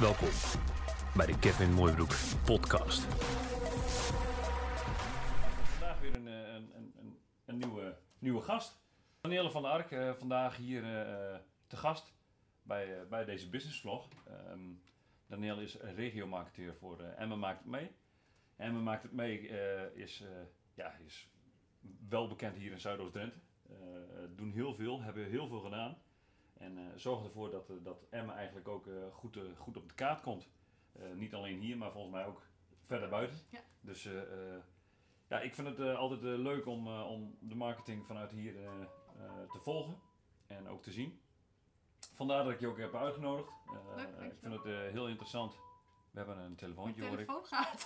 Welkom bij de Kevin Mooibroek podcast. Vandaag weer een, eh, een, een, een, een nieuwe, nieuwe gast. Danielle van der Ark, eh, vandaag hier eh, te gast bij, bij deze business vlog. Ehm Danielle is regiomarketeur voor Emma Maakt Het Mee. Emma Maakt Het Mee is, ja, is wel bekend hier in Zuidoost-Drenthe. Doen heel veel, hebben heel veel gedaan. En eh, zorgen ervoor dat, eh, dat Emma eigenlijk ook eh, goed, eh, goed op de kaart komt. Eh, niet alleen hier, maar volgens mij ook verder buiten. Ja. Dus eh, eh, ja, ik vind het eh, altijd leuk om, eh, om de marketing vanuit hier eh, eh, te volgen en ook te zien. Vandaar dat ik je ook heb uitgenodigd. Eh, Leuk, ik vind het eh, heel interessant. We hebben een Mijn telefoontje hoor ik. telefoon gaat.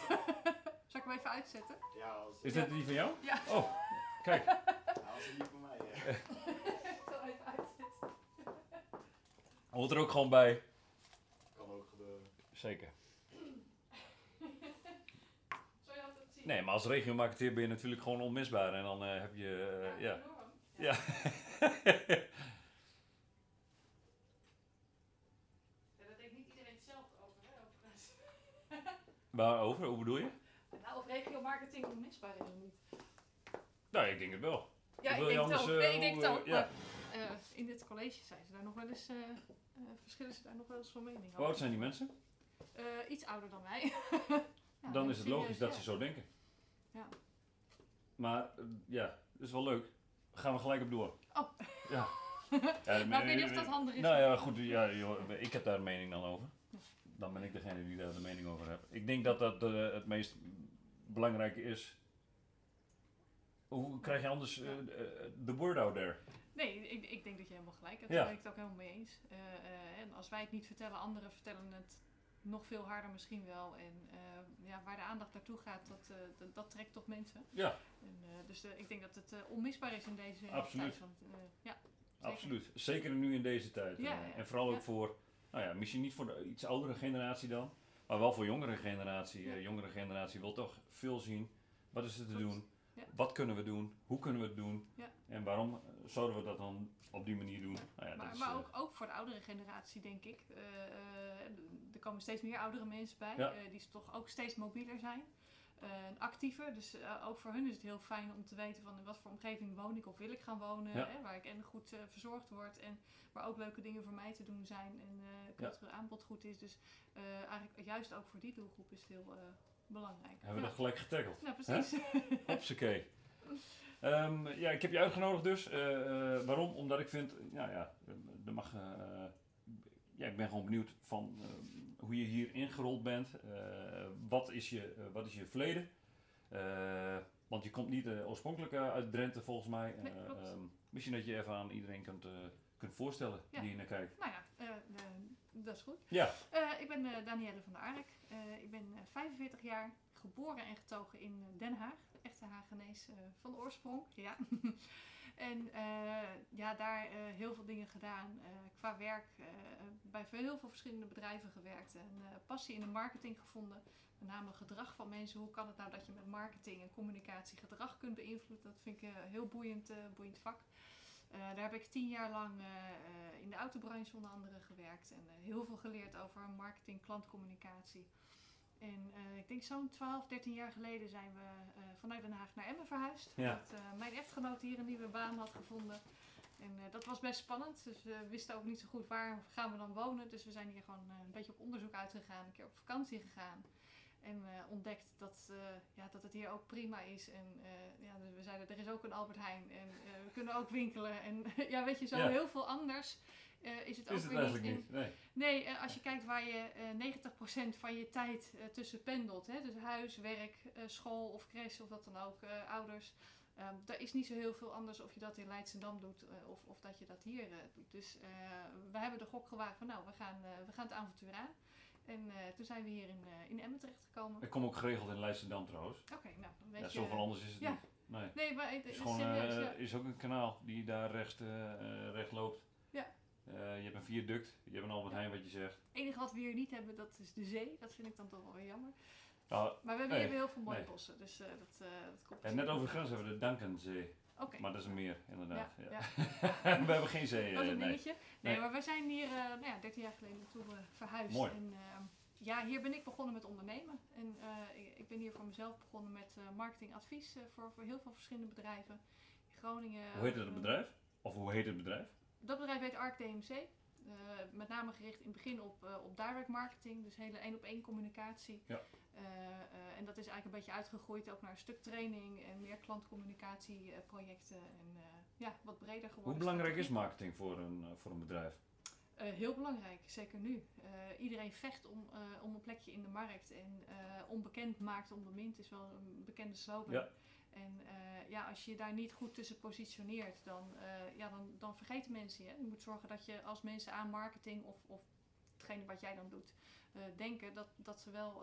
Zal ik hem even uitzetten? Ja, als, Is dit die van jou? Ja. Oh, kijk. ja, als het niet voor mij hè. Ik zal even uitzetten. Hoort er ook gewoon bij. Kan ook gebeuren. Zeker. Zal je altijd zien? Nee, maar als regiomarketeer ben je natuurlijk gewoon onmisbaar. En dan eh, heb je, eh, ja. enorm. Ja. Ja, Daar denkt niet iedereen hetzelfde over, hè? Overigens. Waarover? Hoe bedoel je? Nou, of regio marketing onmisbaar is of niet. Nou, ik denk het wel. Ja, ik je denk het anders, ook. eh, Nee, ik denk het eh, ook. ja. Maar eh, in dit college zijn ze daar nog wel eens, eh, eh, verschillen ze daar nog wel eens van mening Hoe oud zijn die mensen? Iets ouder dan mij. Ja, Dan is het logisch dat ja. ze zo denken. Ja. Maar ja, dat is wel leuk. Gaan we gelijk op door. Oh. Ja. ja Maar ik weet niet of dat handig is. Nou ja, goed. Ja, joh, ik heb daar een mening dan over. Dan ben ik degene die daar de mening over heeft. Ik denk dat dat het meest belangrijke is. Hoe krijg je anders de word out there? Nee, ik, ik denk dat je helemaal gelijk hebt. Ja. Daar ben ik het ook helemaal mee eens. Eh, eh, en als wij het niet vertellen, anderen vertellen het nog veel harder misschien wel. En eh, ja, waar de aandacht naartoe gaat, dat, dat, dat trekt toch mensen. Ja, En, dus ik denk dat het onmisbaar is in deze Absoluut. tijd. Want, ja, zeker. absoluut. Zeker nu in deze tijd. Ja, ja. En vooral ook voor, nou ja, misschien niet voor de iets oudere generatie dan, maar wel voor jongere generatie. Jongere generatie wil toch veel zien. Wat is er te doen? Ja. Wat kunnen we doen? Hoe kunnen we het doen? Ja. En waarom zouden we dat dan op die manier doen? Nou ja, Maar, dat is, maar eh, ook, ook voor de oudere generatie, denk ik. Eh, eh, er komen steeds meer oudere mensen bij, die toch ook steeds mobieler zijn. en actiever. Dus ook voor hun is het heel fijn om te weten van in wat voor omgeving woon ik of wil ik gaan wonen. Hè, waar ik en goed verzorgd word en waar ook leuke dingen voor mij te doen zijn en cultureel aanbod goed is. Dus eigenlijk juist ook voor die doelgroep is het heel belangrijk. hebben we dat gelijk getackled. Nou, precies. Hopsakee. Ehm, ja, ik heb je uitgenodigd dus. Eh, eh, waarom? Omdat ik vind, ja, ja, er mag, eh, ja, ik ben gewoon benieuwd van hoe je hier ingerold bent. Wat, is je, wat is je verleden? Want je komt niet oorspronkelijk uit Drenthe volgens mij. Nee, Eh, ehm, misschien dat je even aan iedereen kunt, kunt voorstellen Ja. die hier naar kijkt. Nou ja, dat is goed. Ja, Eh, ik ben eh, Danielle van der Ark. Eh, ik ben eh, 45 jaar, geboren en getogen in Den Haag. Echte Hagenees eh, van oorsprong, ja. en ja, daar heel veel dingen gedaan qua werk. bij heel veel verschillende bedrijven gewerkt. En passie in de marketing gevonden. Met name gedrag van mensen. Hoe kan het nou dat je met marketing en communicatie gedrag kunt beïnvloeden? Dat vind ik een heel boeiend, boeiend vak. Eh, daar heb ik tien jaar lang eh, eh, in de autobranche onder andere gewerkt en heel veel geleerd over marketing, klantcommunicatie. En ik denk zo'n 12, 13 jaar geleden zijn we vanuit Den Haag naar Emmen verhuisd. Ja. Dat mijn echtgenoot hier een nieuwe baan had gevonden. En dat was best spannend, dus we wisten ook niet zo goed waar gaan we dan wonen. Dus we zijn hier gewoon een beetje op onderzoek uitgegaan, een keer op vakantie gegaan. En eh, ontdekt dat, eh, ja, dat het hier ook prima is. En eh, ja, dus we zeiden, er is ook een Albert Heijn en we kunnen ook winkelen. En ja, weet je, zo Ja. heel veel anders is het ook is het weer niet. eigenlijk in- niet. Nee. Nee, als je kijkt waar je eh 90% van je tijd tussen pendelt. Hè, dus huis, werk, school of crash of wat dan ook, ouders. Ehm daar is niet zo heel veel anders of je dat in Leidschendam doet of, of dat je dat hier doet. Dus we hebben de gok gewaagd van nou, we gaan, we gaan het avontuur aan. En eh, toen zijn we hier in, eh, in Emmen terechtgekomen. Ik kom ook geregeld in Leidschendam trouwens. Oké, nou dan weet Ja, je... zoveel anders is het ja. niet. Nee. Nee, maar het is gewoon serieus, eh, ja. is ook een kanaal die daar recht, recht loopt. Ja. Je hebt een viaduct, je hebt een Albert Heijn wat je zegt. Het enige wat we hier niet hebben, dat is de zee. Dat vind ik dan toch wel weer jammer. Nou, Maar we hebben Nee, hier weer heel veel mooie nee. bossen, dus dat, dat komt en net over de grens hebben we de Dankenzee. Maar dat is een meer, inderdaad. Ja, Ja, ja. We hebben geen zee. Dat is eh, een nee. dingetje. Nee, Nee. maar wij zijn hier eh, nou ja, 13 jaar geleden naartoe eh, verhuisd. Mooi. En ehm, ja, hier ben ik begonnen met ondernemen. En eh, ik, ik ben hier voor mezelf begonnen met eh, marketingadvies eh, voor, voor heel veel verschillende bedrijven. In Groningen. Hoe heet het eh, bedrijf? Of hoe heet het bedrijf? Dat bedrijf heet Arc DMC. Eh, met name gericht in het begin op, eh, op direct marketing, dus hele één op één communicatie. Ja. Eh, en dat is eigenlijk een beetje uitgegroeid ook naar een stuk training en meer klantcommunicatieprojecten en ja, wat breder geworden. Hoe belangrijk is marketing voor een, voor een bedrijf? Heel belangrijk, zeker nu. Iedereen vecht om, om een plekje in de markt. En onbekend maakt onbemind is wel een bekende slogan. Ja. En eh, ja, als je je daar niet goed tussen positioneert, dan, eh, ja, dan, dan vergeten mensen je. Je moet zorgen dat je als mensen aan marketing of, of hetgene wat jij dan doet, eh, denken dat, dat, ze wel,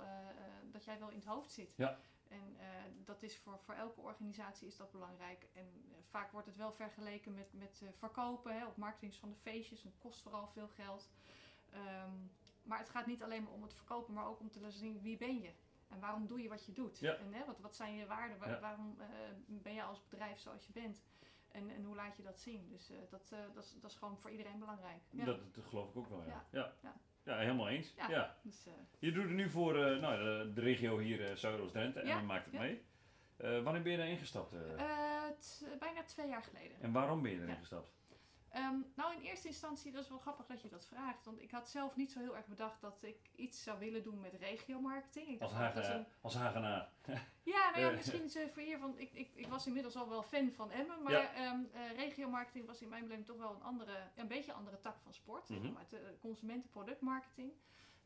dat jij wel in het hoofd zit. Ja. En dat is voor, voor elke organisatie is dat belangrijk. En vaak wordt het wel vergeleken met, met verkopen. Hè, op marketing van de feestjes. Het kost vooral veel geld. Ehm, maar het gaat niet alleen maar om het verkopen, maar ook om te laten zien wie ben je. En waarom doe je wat je doet? Ja. En hè, wat, wat zijn je waarden? Waar- Ja. Waarom eh, ben je als bedrijf zoals je bent? En, en hoe laat je dat zien? Dus eh, dat, eh, dat, is, dat is gewoon voor iedereen belangrijk. Ja. Dat, dat geloof ik ook wel, ja. Ja, Ja. helemaal eens. Ja. Dus, Je doet het nu voor nou, de, de regio hier, uh, Zuidoost-Drenthe, en maakt het mee. Wanneer ben je daar ingestapt? bijna twee jaar geleden. en waarom ben je erin gestapt? Ehm, nou, in eerste instantie, dat is wel grappig dat je dat vraagt. Want ik had zelf niet zo heel erg bedacht dat ik iets zou willen doen met regiomarketing. Ik Als, dacht, dat is Hagen, een- als Hagenaar. Ja, nou ja, Eh. misschien is voor hier, want ik, ik, ik was inmiddels al wel fan van Emmen. Maar Ja. ehm, eh, regiomarketing was in mijn beleving toch wel een andere, een beetje een andere tak van sport. Mhm. de consumentenproductmarketing.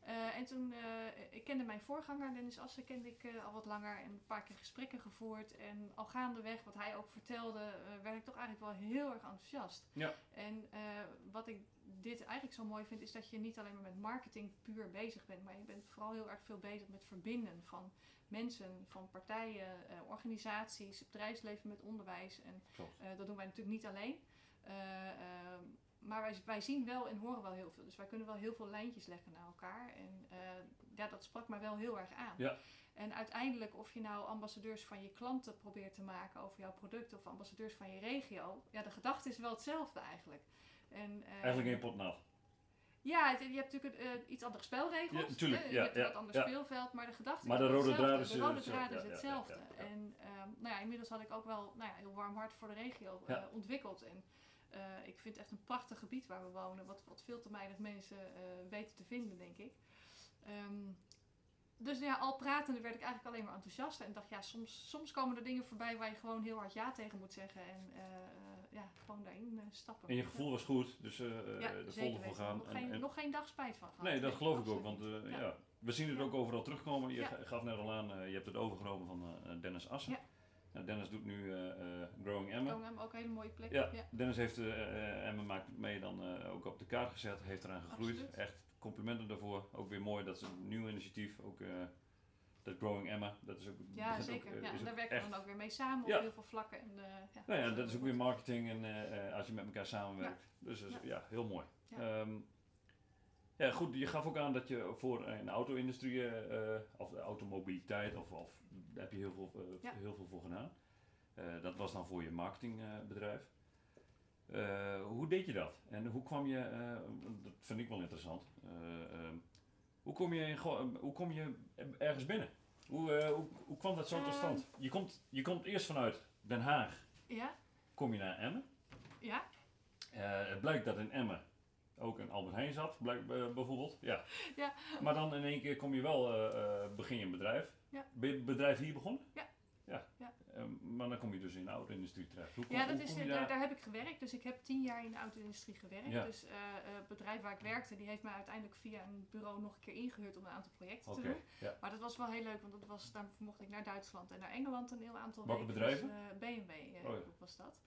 Eh, en toen, eh, ik kende mijn voorganger, Dennis Assen, kende ik eh, al wat langer en een paar keer gesprekken gevoerd. En al gaandeweg, wat hij ook vertelde, werd ik toch eigenlijk wel heel erg enthousiast. Ja. En wat ik dit eigenlijk zo mooi vind, is dat je niet alleen maar met marketing puur bezig bent, maar je bent vooral heel erg veel bezig met verbinden van mensen, van partijen, organisaties, bedrijfsleven met onderwijs. En dat doen wij natuurlijk niet alleen. Eh, eh, maar wij, wij zien wel en horen wel heel veel. Dus wij kunnen wel heel veel lijntjes leggen naar elkaar. En eh, ja, dat sprak mij wel heel erg aan. Ja. En uiteindelijk, of je nou ambassadeurs van je klanten probeert te maken over jouw product of ambassadeurs van je regio, ja, de gedachte is wel hetzelfde eigenlijk. En, eh, Eigenlijk één pot nat. ja, het- je hebt natuurlijk een, eh, iets andere spelregels. Ja, tuurlijk, hè, Je ja, hebt een ja, wat ander speelveld, maar de gedachte Maar is de rode draad hetzelfde. is, De rode eh, draad is hetzelfde. En ehm, nou ja, inmiddels had ik ook wel nou ja, heel warm hart voor de regio ontwikkeld. En eh, ik vind het echt een prachtig gebied waar we wonen, wat, wat veel te weinig mensen eh, weten te vinden, denk ik. Ehm, dus ja, al pratende werd ik eigenlijk alleen maar enthousiast. En dacht, ja, soms, soms komen er dingen voorbij waar je gewoon heel hard ja tegen moet zeggen. En eh, ja, gewoon daarin stappen. En je gevoel was goed, dus Ja, er volle voor gaan. Nog, En- geen, en- nog geen dag spijt van gehad. nee, dat geloof ik ook, want niet. ja. we zien het Ja. ook overal terugkomen. Je Ja. ga- gaf net al aan, je hebt het overgenomen van Dennis Assen. Ja. Nou, Dennis doet nu eh, eh, Growing Emma. Komen ook een hele mooie plek. Ja, ja. Dennis heeft eh, Emma maakt mee dan ook op de kaart gezet, heeft eraan gegroeid. Absoluut. Echt complimenten daarvoor. Ook weer mooi, dat is een nieuw initiatief. Ook dat Growing Emma, dat is ook. Ja, ook, zeker. eh, ja, daar ook werken echt we dan ook weer mee samen Ja. op heel veel vlakken. En, ja, Nou ja, dat is ook weer marketing en als je met elkaar samenwerkt. Dus Ja. heel mooi. Ja. Ehm, ja, goed, je gaf ook aan dat je voor een auto-industrie, eh, of de automobiliteit, of, of daar heb je heel veel, eh, Ja. heel veel voor gedaan. Dat was dan voor je marketingbedrijf. Hoe deed je dat? En hoe kwam je, dat vind ik wel interessant, eh, ehm, hoe, kom je in, go- hoe kom je ergens binnen? Hoe, hoe, hoe kwam dat zo tot Ehm. stand? Je komt, je komt eerst vanuit Den Haag, ja, kom je naar Emmen. ja, het blijkt dat in Emmen ook een Albert Heijn zat, eh, bijvoorbeeld. Ja. Ja. Maar dan in één keer kom je wel, eh, eh, begin je een bedrijf. Ja. Ben je het bedrijf hier begonnen? Ja. ja. Ja. Maar dan kom je dus in de auto-industrie terecht. Hoe ja dat hoe is, daar, daar? daar heb ik gewerkt. Dus ik heb tien jaar in de auto-industrie gewerkt. Ja. Dus het bedrijf waar ik werkte, die heeft mij uiteindelijk via een bureau nog een keer ingehuurd om een aantal projecten te doen. ja. Maar dat was wel heel leuk, want dat was, daar mocht ik naar Duitsland en naar Engeland een heel aantal Welke weken. bedrijven? Dus, BMW eh, Oh was dat.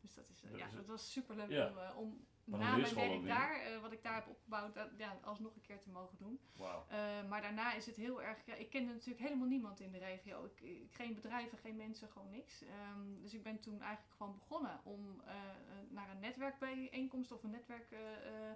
Dus dat, is, Dat ja, is- dat was super leuk om, om Wat een na mijn werk daar, eh, wat ik daar heb opgebouwd, dat, ja, alsnog een keer te mogen doen. Eh, maar daarna is het heel erg. Ja, ik kende natuurlijk helemaal niemand in de regio. Ik, geen bedrijven, geen mensen, gewoon niks. Ehm, dus ik ben toen eigenlijk gewoon begonnen om eh, naar een netwerkbijeenkomst of een netwerk. eh, eh,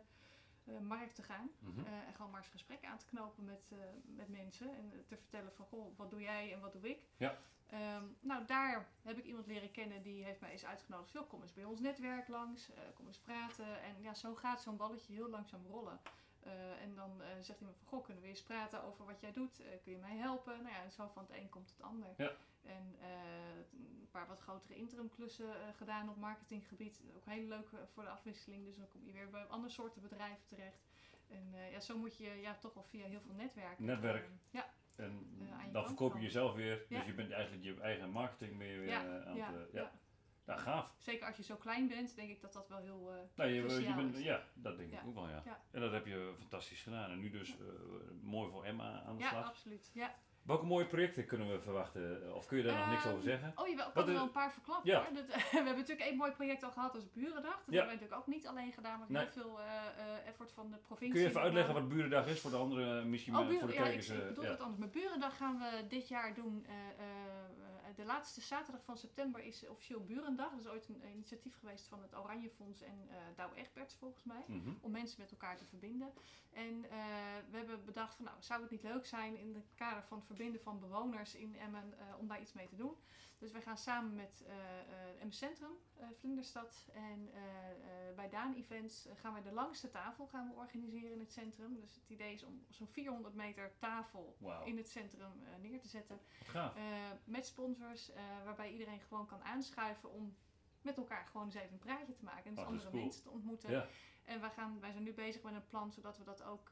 eh, markt te gaan. Mhm. En gewoon maar eens gesprekken aan te knopen met, met mensen. En te vertellen van, goh, wat doe jij en wat doe ik? Ja. Ehm, nou, daar heb ik iemand leren kennen die heeft mij eens uitgenodigd. Joh, kom eens bij ons netwerk langs, eh, kom eens praten. En ja, zo gaat zo'n balletje heel langzaam rollen. Eh, en dan eh, zegt iemand van, goh, kunnen we eens praten over wat jij doet? Kun je mij helpen? Nou ja, en zo van het een komt het ander. Ja. En een paar wat grotere interimklussen gedaan op marketinggebied. Ook heel leuk voor de afwisseling. Dus dan kom je weer bij andere soorten bedrijven terecht. En ja, zo moet je ja, toch wel via heel veel netwerken. Netwerk. ja, En Eh, dan verkoop je jezelf weer. Ja. Dus je bent eigenlijk je eigen marketing meer weer Ja, eh, aan ja, het... eh, ja. ja. Nou, gaaf. Zeker als je zo klein bent, denk ik dat dat wel heel eh Nou, je, bent, is. ja, dat denk Ja. ik ook wel, ja. Ja. En dat heb je fantastisch gedaan. En nu dus eh, mooi voor Emma aan de Ja, slag. absoluut. Ja. Welke mooie projecten kunnen we verwachten? Of kun je daar nog niks Ehm, over zeggen? Oh, je kan er wel een paar verklappen Ja. Dat, we hebben natuurlijk één mooi project al gehad als Burendag. Dat Ja. hebben wij natuurlijk ook niet alleen gedaan, maar Nee. heel veel eh, eh, effort van de provincie. Kun je even uitleggen wat Burendag is voor de andere, misschien Oh, eh, buren, voor de ja, ik, kijkers? ik bedoel ja. het anders. Met Burendag gaan we dit jaar doen. De laatste zaterdag van september is officieel Burendag. Dat is ooit een initiatief geweest van het Oranje Fonds en eh Douwe Egberts volgens mij. Mhm. Om mensen met elkaar te verbinden. En eh, we hebben bedacht van nou, zou het niet leuk zijn in het kader van het verbinden van bewoners in Emmen eh, om daar iets mee te doen. Dus we gaan samen met eh eh, Emmen Centrum, eh, Vlinderstad en bij Daan Events gaan we de langste tafel gaan we organiseren in het centrum. Dus het idee is om zo'n 400 meter tafel in het centrum neer te zetten. met sponsors, waarbij iedereen gewoon kan aanschuiven om met elkaar gewoon eens even een praatje te maken. En dus andere cool. mensen te ontmoeten. Ja. En wij, gaan, wij zijn nu bezig met een plan zodat we dat ook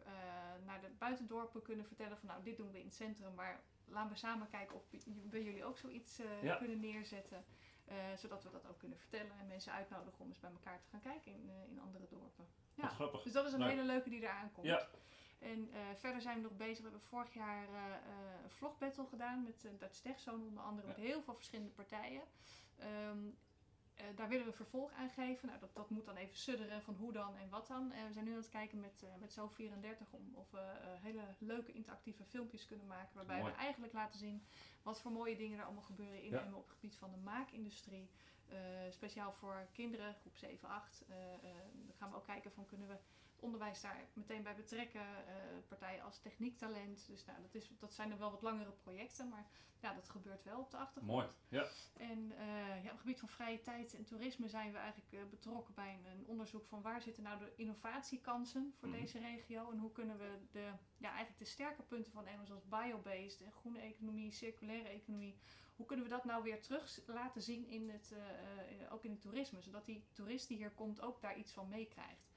naar de buitendorpen kunnen vertellen. Van nou, dit doen we in het centrum, maar laten we samen kijken of we jullie ook zoiets eh, Ja. kunnen neerzetten. Eh, zodat we dat ook kunnen vertellen en mensen uitnodigen om eens bij elkaar te gaan kijken in, eh, in andere dorpen. Wat Ja. grappig. Dus dat is een Leuk. hele leuke die eraan komt. Ja. En verder zijn we nog bezig. We hebben vorig jaar een vlogbattle gedaan met uh, Dutch Techzone onder andere. Ja. Met heel veel verschillende partijen. Ehm, eh, daar willen we vervolg aan geven. Nou, dat, dat moet dan even sudderen van hoe dan en wat dan. En we zijn nu aan het kijken met, eh met Zo34 om of we eh, hele leuke interactieve filmpjes kunnen maken. Waarbij Mooi. we eigenlijk laten zien wat voor mooie dingen er allemaal gebeuren in Ja. Op het gebied van de maakindustrie. Eh, speciaal voor kinderen, groep 7, 8. Eh, eh, dan gaan we ook kijken van kunnen we onderwijs daar meteen bij betrekken. eh, partijen als Techniektalent. Dus nou, dat, is, dat zijn er wel wat langere projecten, maar ja, dat gebeurt wel op de achtergrond. Mooi. Ja. En eh, ja, op het gebied van vrije tijd en toerisme zijn we eigenlijk eh, betrokken bij een, een onderzoek van waar zitten nou de innovatiekansen voor Mhm. deze regio en hoe kunnen we de, ja, eigenlijk de sterke punten van Emmen zoals biobased en groene economie, circulaire economie, hoe kunnen we dat nou weer terug laten zien in het, ook in het toerisme, zodat die toerist die hier komt ook daar iets van meekrijgt.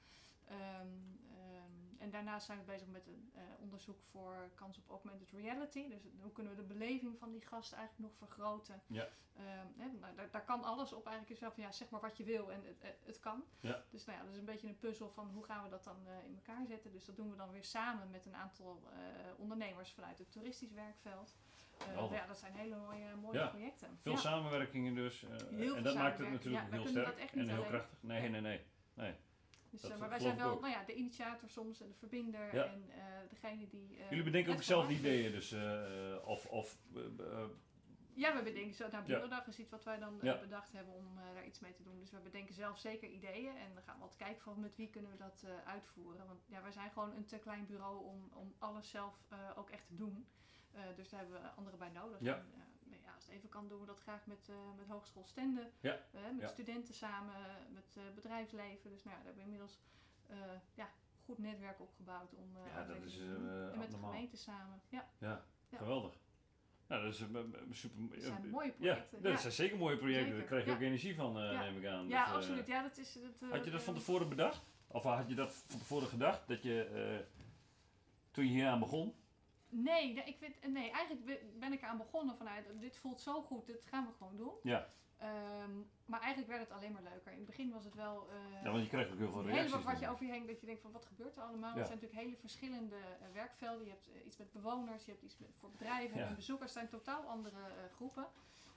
Ehm, ehm, en daarnaast zijn we bezig met een eh, onderzoek voor kans op augmented reality. Dus hoe kunnen we de beleving van die gast eigenlijk nog vergroten. Ja. Ehm, nou, daar, daar kan alles op. Eigenlijk is wel van ja, zeg maar wat je wil en het, het, kan. Ja. Dus nou ja, dat is een beetje een puzzel van hoe gaan we dat dan eh, in elkaar zetten. Dus dat doen we dan weer samen met een aantal eh, ondernemers vanuit het toeristisch werkveld. Geweldig. ja, dat zijn hele mooie, mooie Ja. projecten. Veel ja. samenwerkingen dus. veel en dat maakt het natuurlijk heel sterk dat echt en heel krachtig. Nee, Nee. nee, nee. Dus, eh, maar wij zijn wel nou ja, de initiator soms en de verbinder Ja. en eh, degene die. eh, Jullie bedenken ook zelf ideeën, dus of, of Ja, we bedenken zo. Nou, Ja. Burendag is iets wat wij dan Ja. bedacht hebben om daar iets mee te doen. Dus we bedenken zelf zeker ideeën. En dan gaan we altijd kijken van met wie kunnen we dat uitvoeren. Want ja, wij zijn gewoon een te klein bureau om, om alles zelf ook echt te doen. Dus daar hebben we anderen bij nodig. Ja. En, nou ja, als het even kan doen we dat graag met, eh, met Hogeschool Stende. Ja. Eh, met Ja. studenten samen, met eh, bedrijfsleven. Dus nou ja, daar hebben we inmiddels ja, goed netwerk opgebouwd om uh, Ja, dat is, en met de gemeente samen. Ja, ja, Ja. geweldig. Nou, dat is eh, super. dat zijn mooie Ja, projecten. dat Ja. zijn zeker mooie projecten. Zeker, Daar krijg je ja. ook energie van, Ja. neem ik aan. Ja, Dus, absoluut. Ja, dat is, dat, Had je dat van tevoren bedacht? Of had je dat van tevoren gedacht? Dat je, toen je hier aan begon? Nee, ik weet, nee, eigenlijk be- ben ik aan begonnen vanuit dit voelt zo goed, dit gaan we gewoon doen. Ja. Ehm, maar eigenlijk werd het alleen maar leuker. In het begin was het wel eh Ja, want je krijgt ook heel veel reacties. hele wat, je over je heen dat je denkt van wat gebeurt er allemaal. Ja. Het zijn natuurlijk hele verschillende eh, werkvelden. Je hebt eh, iets met bewoners, je hebt iets met, voor bedrijven Ja. en bezoekers. Het zijn totaal andere groepen.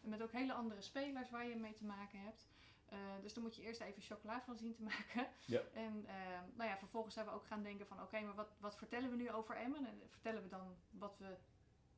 En met ook hele andere spelers waar je mee te maken hebt. Eh, dus dan moet je eerst even chocola van zien te maken. Ja. En ehm, nou ja, vervolgens zijn we ook gaan denken van oké, maar wat, wat vertellen we nu over Emmen? En vertellen we dan wat we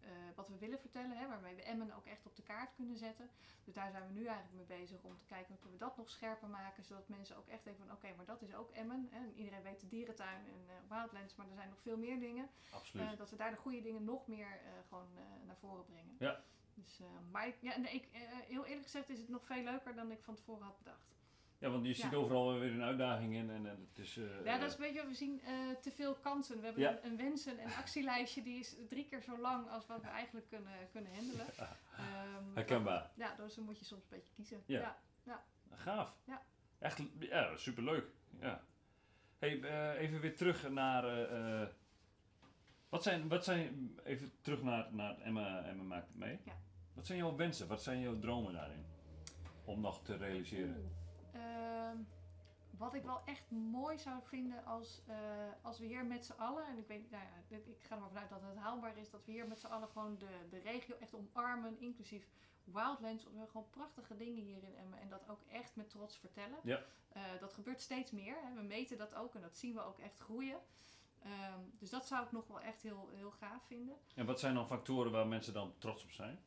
eh, wat we willen vertellen, hè, waarmee we Emmen ook echt op de kaart kunnen zetten. Dus daar zijn we nu eigenlijk mee bezig om te kijken hoe kunnen we dat nog scherper maken, zodat mensen ook echt denken van oké, maar dat is ook Emmen. Hè. En iedereen weet de dierentuin en eh, Wildlands, maar er zijn nog veel meer dingen. Absoluut. Dat we daar de goede dingen nog meer gewoon naar voren brengen. Ja. Dus, eh, maar ik, ja, nee, ik, eh, heel eerlijk gezegd is het nog veel leuker dan ik van tevoren had bedacht. ja, want je ziet ja. overal weer een uitdaging in en, en het is... eh, Ja, dat is een beetje, we zien te veel kansen. We hebben Ja. een, een wensen- en actielijstje die is drie keer zo lang als wat we eigenlijk kunnen, kunnen handelen. Ehm, Herkenbaar. Ja, dus dan moet je soms een beetje kiezen. Ja. Ja. Gaaf. Ja. Echt, ja, superleuk. Ja. Hey, even weer terug naar... wat, zijn, wat zijn... Even terug naar, naar Emma, Emma maakt het mee. Ja. Wat zijn jouw wensen? Wat zijn jouw dromen daarin? Om nog te realiseren. Ehm, wat ik wel echt mooi zou vinden als, eh, als we hier met z'n allen, en ik weet, nou ja, dit- ik ga er maar vanuit dat het haalbaar is, dat we hier met z'n allen gewoon de, de regio echt omarmen, inclusief Wildlands. We hebben gewoon prachtige dingen hier in Emmen en dat ook echt met trots vertellen. Ja. Eh, dat gebeurt steeds meer. Hè. We meten dat ook en dat zien we ook echt groeien. Ehm, dus dat zou ik nog wel echt heel, heel gaaf vinden. En wat zijn dan factoren waar mensen dan trots op zijn?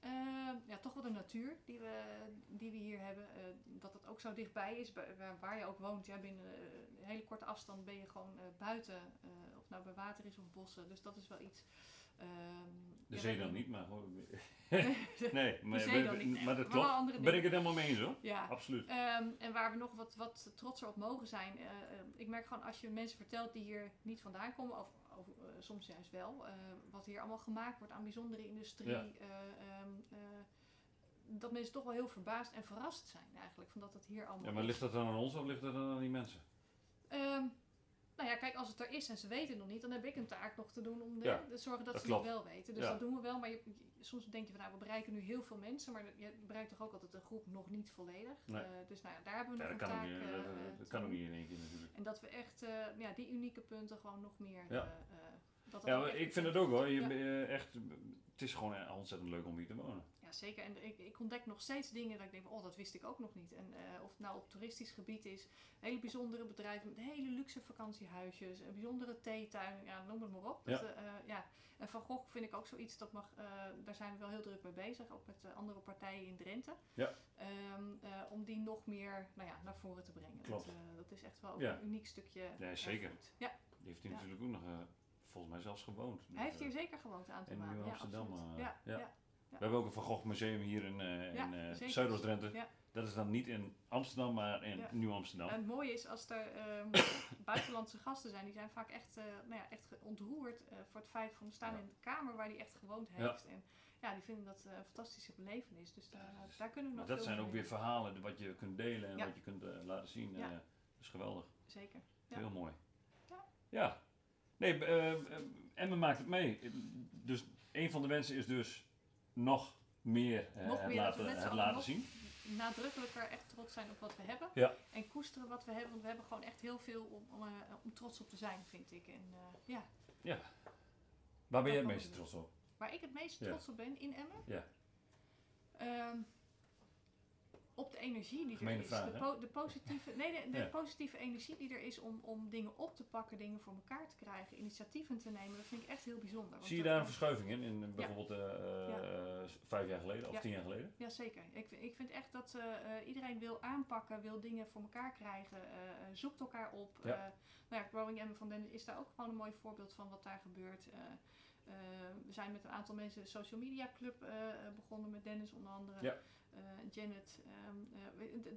Ehm, ja, toch wel de natuur die we, die we hier hebben. eh, dat het ook zo dichtbij is, waar, je ook woont. Ja, binnen eh, een hele korte afstand ben je gewoon eh, buiten. of nou bij water is of bossen. Dus dat is wel iets. Ehm, De zee dan niet, maar nee, maar, dan niet. maar dat klopt. Ben ik het helemaal mee eens hoor. Ja. Absoluut. Ehm, en waar we nog wat, wat trotser op mogen zijn. eh, eh, ik merk gewoon als je mensen vertelt die hier niet vandaan komen, of, of eh, soms juist wel, wat hier allemaal gemaakt wordt aan bijzondere industrie. Ja. eh, ehm, eh, dat mensen toch wel heel verbaasd en verrast zijn eigenlijk van dat het hier allemaal Ja, maar ligt dat dan aan ons of ligt dat dan aan die mensen? Nou ja, kijk, als het er is en ze weten het nog niet, dan heb ik een taak nog te doen om de, Ja, te zorgen dat, dat ze klopt. het wel weten. Dus Ja. dat doen we wel, maar je, soms denk je van nou, we bereiken nu heel veel mensen, maar je bereikt toch ook altijd een groep nog niet volledig. Nee. Eh, dus nou ja, daar hebben we nog een taak. niet, eh, dat, eh, dat kan ook niet in één keer natuurlijk. En dat we echt ja, die unieke punten gewoon nog meer. Ja. dat ik vind het ook hoor. Je, Ja. eh, echt, het is gewoon eh, ontzettend leuk om hier te wonen. Ja, zeker. En ik, ik ontdek nog steeds dingen dat ik denk, oh, dat wist ik ook nog niet. En eh, of het nou op toeristisch gebied is, hele bijzondere bedrijven met hele luxe vakantiehuisjes, een bijzondere theetuin, ja, noem het maar op. Ja. Dat, ja. En Van Gogh vind ik ook zoiets, dat mag, daar zijn we wel heel druk mee bezig, ook met andere partijen in Drenthe. Ja. Ehm, eh, om die nog meer nou ja, naar voren te brengen. Klopt. Dat, dat is echt wel Ja. een uniek stukje. Ja, zeker. Ja, Die heeft hier Ja. natuurlijk ook nog, volgens mij zelfs gewoond. hij heeft hier zeker gewoond een aantal in maanden. Ja, absoluut. eh, ja, ja. ja. We hebben ook een Van Gogh museum hier in, Ja, in eh. Zuidoost-Drenthe. Dat is dan niet in Amsterdam, maar in Ja. Nieuw-Amsterdam. En het mooie is als er ehm, buitenlandse gasten zijn, die zijn vaak echt, eh, nou ja, echt ontroerd voor het feit van we staan in de kamer waar hij echt gewoond Ja. heeft. En ja, die vinden dat een fantastische belevenis. Dus daar, Ja, dus- daar kunnen we nog dat zijn ook weer verhalen wat je kunt delen en Ja. wat je kunt laten zien. Ja. dat is geweldig. Zeker. Heel mooi. Ja. Ja. Nee, eh, eh, Emma maakt het mee. Dus een van de wensen is dus nog meer, eh, Nog meer, laten, het laten zien. Nadrukkelijker echt trots zijn op wat we hebben. Ja. En koesteren wat we hebben, want we hebben gewoon echt heel veel om, om, om trots op te zijn, vind ik. En eh, ja, Waar ben je het meeste kan trots op? waar ik het meest Ja. trots op ben in Emmen. Ja. Ehm, op de energie die Gemene er is. vraag, de, po- de positieve, nee, de, de Ja. positieve energie die er is om, om dingen op te pakken, dingen voor elkaar te krijgen, initiatieven te nemen, dat vind ik echt heel bijzonder. Zie je daar een verschuiving in? In bijvoorbeeld eh, eh, vijf jaar geleden of tien jaar geleden? Ja, zeker. Ik, vind- ik vind echt dat eh, iedereen wil aanpakken, wil dingen voor elkaar krijgen, zoekt elkaar op. Ja. Nou ja, Growing Emmen van Den is daar ook gewoon een mooi voorbeeld van wat daar gebeurt. We zijn met een aantal mensen de social media club begonnen, met Dennis onder andere. Ja. Eh, Janet.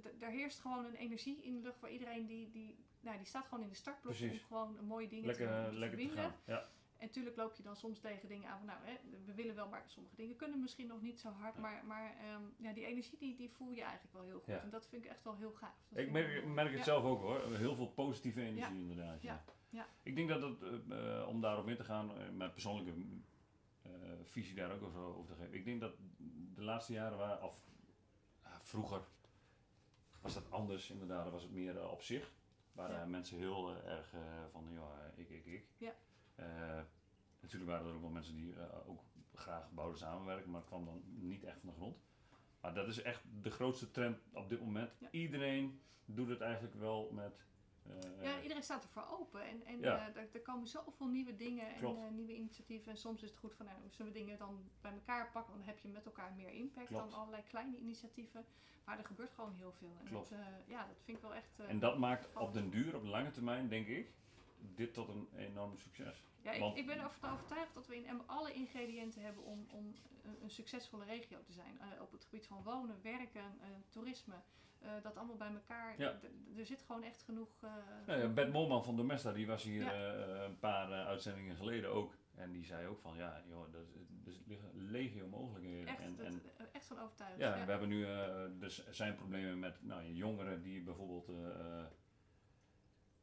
d- daar heerst gewoon een energie in de lucht waar iedereen die, die, nou, die staat gewoon in de startblok om gewoon een mooie dingen Lekker, te, eh, lekker te verbinden. gaan. Ja. En natuurlijk loop je dan soms tegen dingen aan van nou, hè, we willen wel, maar sommige dingen kunnen misschien nog niet zo hard. Ja. Maar, maar ehm, ja, die energie die, die voel je eigenlijk wel heel goed. Ja. En dat vind ik echt wel heel gaaf. Dat Ik merk, het zelf ook hoor. Heel veel positieve energie inderdaad. Ja. Ja. Ik denk dat het, eh, om daarop in te gaan, mijn persoonlijke visie daar ook over te geven. Ik denk dat de laatste jaren waren, of vroeger was dat anders inderdaad. Was het meer eh, op zich. Waren Ja. mensen heel eh, erg eh, van, ja, ik, ik, ik. Ja. Natuurlijk waren er ook wel mensen die ook graag wouden samenwerken, maar het kwam dan niet echt van de grond. Maar dat is echt de grootste trend op dit moment. Ja. Iedereen doet het eigenlijk wel met Ja, iedereen staat ervoor open. En, en Ja. eh, er, er komen zoveel nieuwe dingen en Klopt. eh, nieuwe initiatieven. En soms is het goed van, nou, zullen we dingen dan bij elkaar pakken? Want dan heb je met elkaar meer impact Klopt. dan allerlei kleine initiatieven. Maar er gebeurt gewoon heel veel. En Klopt. Dat, eh, ja, dat vind ik wel echt... eh, en dat maakt op den duur, op de lange termijn, denk ik, dit tot een enorm succes. Ja, ik, Want- ik ben ervan overtuigd dat we in Emmen alle ingrediënten hebben om, om een, een succesvolle regio te zijn. Eh, op het gebied van wonen, werken, eh, toerisme. eh, dat allemaal bij elkaar. Ja. Er zit gewoon echt genoeg. eh, Nou ja, Bert Molman van Domesta, die was hier Ja. eh, een paar eh, uitzendingen geleden ook. En die zei ook van, ja, joh, er er liggen legio mogelijkheden. echt, en, dat- en, eh, echt van overtuigd. ja, we hebben nu, eh, dus zijn problemen met nou, jongeren die bijvoorbeeld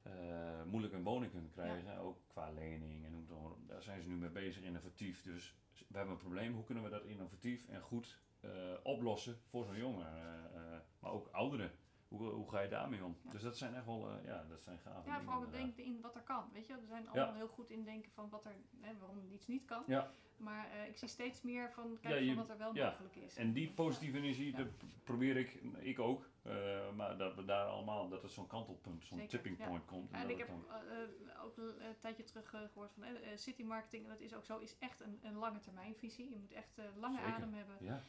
eh, eh, moeilijk een woning kunnen krijgen. Ook qua lening en hoe. Daar zijn ze nu mee bezig, innovatief. Dus we hebben een probleem. Hoe kunnen we dat innovatief en goed eh, oplossen voor zo'n jongen? eh, maar ook ouderen. Hoe, hoe ga je daarmee om? Ja. Dus dat zijn echt wel, eh, ja, dat zijn gave Ja, vooral het denken in wat er kan. Weet je, we zijn allemaal heel goed in denken van wat er, hè, waarom iets niet kan. Ja. Maar ik zie steeds meer van kijken van wat er wel mogelijk is. En die positieve energie, dat probeer ik, ik ook, eh, maar dat we daar allemaal, dat het zo'n kantelpunt, zo'n tipping ja. point komt. En dat ik heb dan- eh, eh, ook een tijdje terug eh, gehoord van city marketing, en dat is ook zo, is echt een, een lange termijn visie. Je moet echt lange Zeker. adem hebben. ja,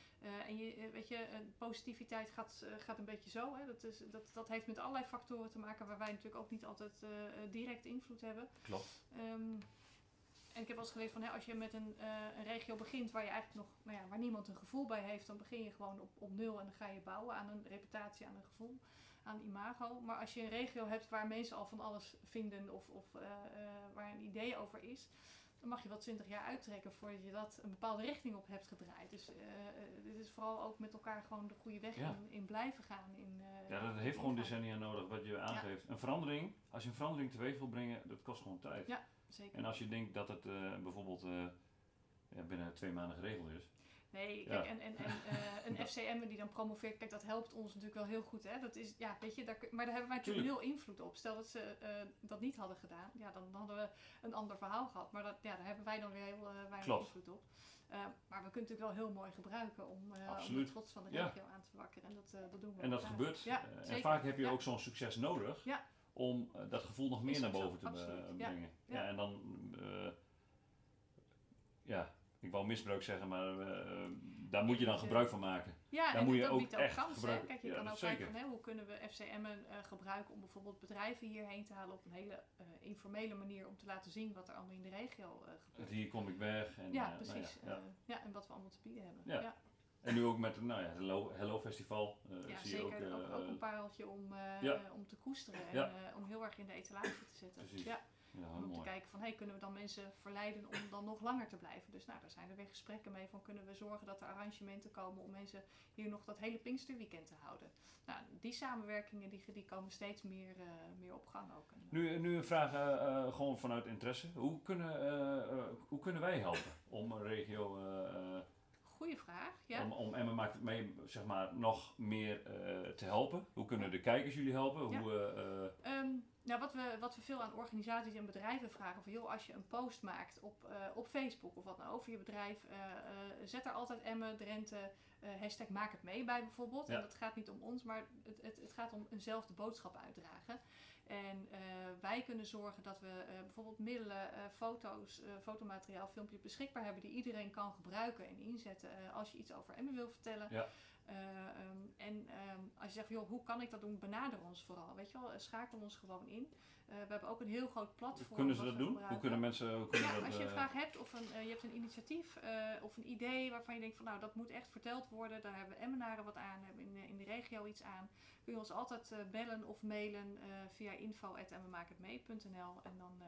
en je, weet je, positiviteit gaat, gaat een beetje zo. Hè. Dat, is, dat, dat heeft met allerlei factoren te maken waar wij natuurlijk ook niet altijd direct invloed hebben. klopt. Ehm, gelezen van hè, als je met een, eh, een regio begint waar je eigenlijk nog, nou ja, waar niemand een gevoel bij heeft, dan begin je gewoon op, op nul en dan ga je bouwen aan een reputatie, aan een gevoel, aan imago. Maar als je een regio hebt waar mensen al van alles vinden of, of eh, eh, waar een idee over is, dan mag je wel twintig jaar uittrekken voordat je dat een bepaalde richting op hebt gedraaid. Dus dit is vooral ook met elkaar gewoon de goede weg Ja. in, in blijven gaan. In, Ja, dat heeft gewoon decennia nodig, wat je aangeeft. Een verandering, als je een verandering teweeg wil brengen, dat kost gewoon tijd. Ja. Zeker. En als je denkt dat het eh, bijvoorbeeld eh, binnen twee maanden geregeld is. Nee, Ja. en, en, en eh, een FCM die dan promoveert, kijk, dat helpt ons natuurlijk wel heel goed. Hè? Dat is, ja, weet je, daar, maar daar hebben wij natuurlijk nul invloed op. Stel dat ze dat niet hadden gedaan, ja, dan hadden we een ander verhaal gehad. Maar dat, ja, daar hebben wij dan weer heel weinig invloed op. Eh, maar we kunnen het natuurlijk wel heel mooi gebruiken om, om de trots van de Ja. regio aan te wakkeren. En dat, dat doen we En dat gebeurt. Ja, en vaak heb je Ja. ook zo'n succes nodig Ja. Om eh, dat gevoel nog meer naar zo, boven te eh, absoluut. Brengen. Ja. Ja. en dan, eh, ja, ik wou misbruik zeggen, maar daar moet je dan gebruik van maken. Ja, Daar en moet je dat ook biedt ook echt kansen. Kijk, je Ja, kan ook zeker. kijken van hè, hoe kunnen we FCM'en gebruiken om bijvoorbeeld bedrijven hierheen te halen op een hele informele manier om te laten zien wat er allemaal in de regio gebeurt. hier kom ik weg. En, Ja, nou precies. ja, en wat we allemaal te bieden hebben. Ja. En nu ook met nou ja, Hello, Hello Festival. eh, Ja, zie je zeker. ook, Ook, eh, ook, een pareltje om, eh, ja. om te koesteren en Ja. om heel erg in de etalage te zetten. Precies. Ja, om te mooi. kijken van, hey, kunnen we dan mensen verleiden om dan nog langer te blijven? Dus nou, daar zijn er weer gesprekken mee van, kunnen we zorgen dat er arrangementen komen om mensen hier nog dat hele Pinksterweekend te houden? Nou, die samenwerkingen die, die komen steeds meer, meer op gang ook. Nu, nu een vraag gewoon vanuit interesse. Hoe kunnen, hoe kunnen wij helpen om een regio, vraag, ja. om, om Emma maakt het mee, zeg maar, nog meer eh, te helpen? Hoe kunnen de kijkers jullie helpen? Ja. Hoe, eh, eh, Ehm, nou, wat, we, wat we veel aan organisaties en bedrijven vragen, van joh, als je een post maakt op, op Facebook of wat dan over je bedrijf, zet er altijd Emmen, Drenthe, hashtag maak het mee bij bijvoorbeeld. Ja. En dat gaat niet om ons, maar het, het, het gaat om eenzelfde boodschap uitdragen. En eh, wij kunnen zorgen dat we eh, bijvoorbeeld middelen, eh, foto's, fotomateriaal, filmpjes beschikbaar hebben die iedereen kan gebruiken en inzetten als je iets over Emmen wil vertellen. Ja. Eh, ehm, en ehm, als je zegt, joh, hoe kan ik dat doen? Benader ons vooral. Weet je wel, Eh, schakel ons gewoon in. Eh, we hebben ook een heel groot platform. hoe kunnen ze dat doen? Hoe kunnen mensen hoe kunnen Ja, dat, als je een vraag hebt of een, je hebt een initiatief of een idee waarvan je denkt van nou dat moet echt verteld worden, daar hebben Emmenaren wat aan, hebben in, de- in de regio iets aan, kun je ons altijd bellen of mailen via info.emmenmaakhetmee.nl en dan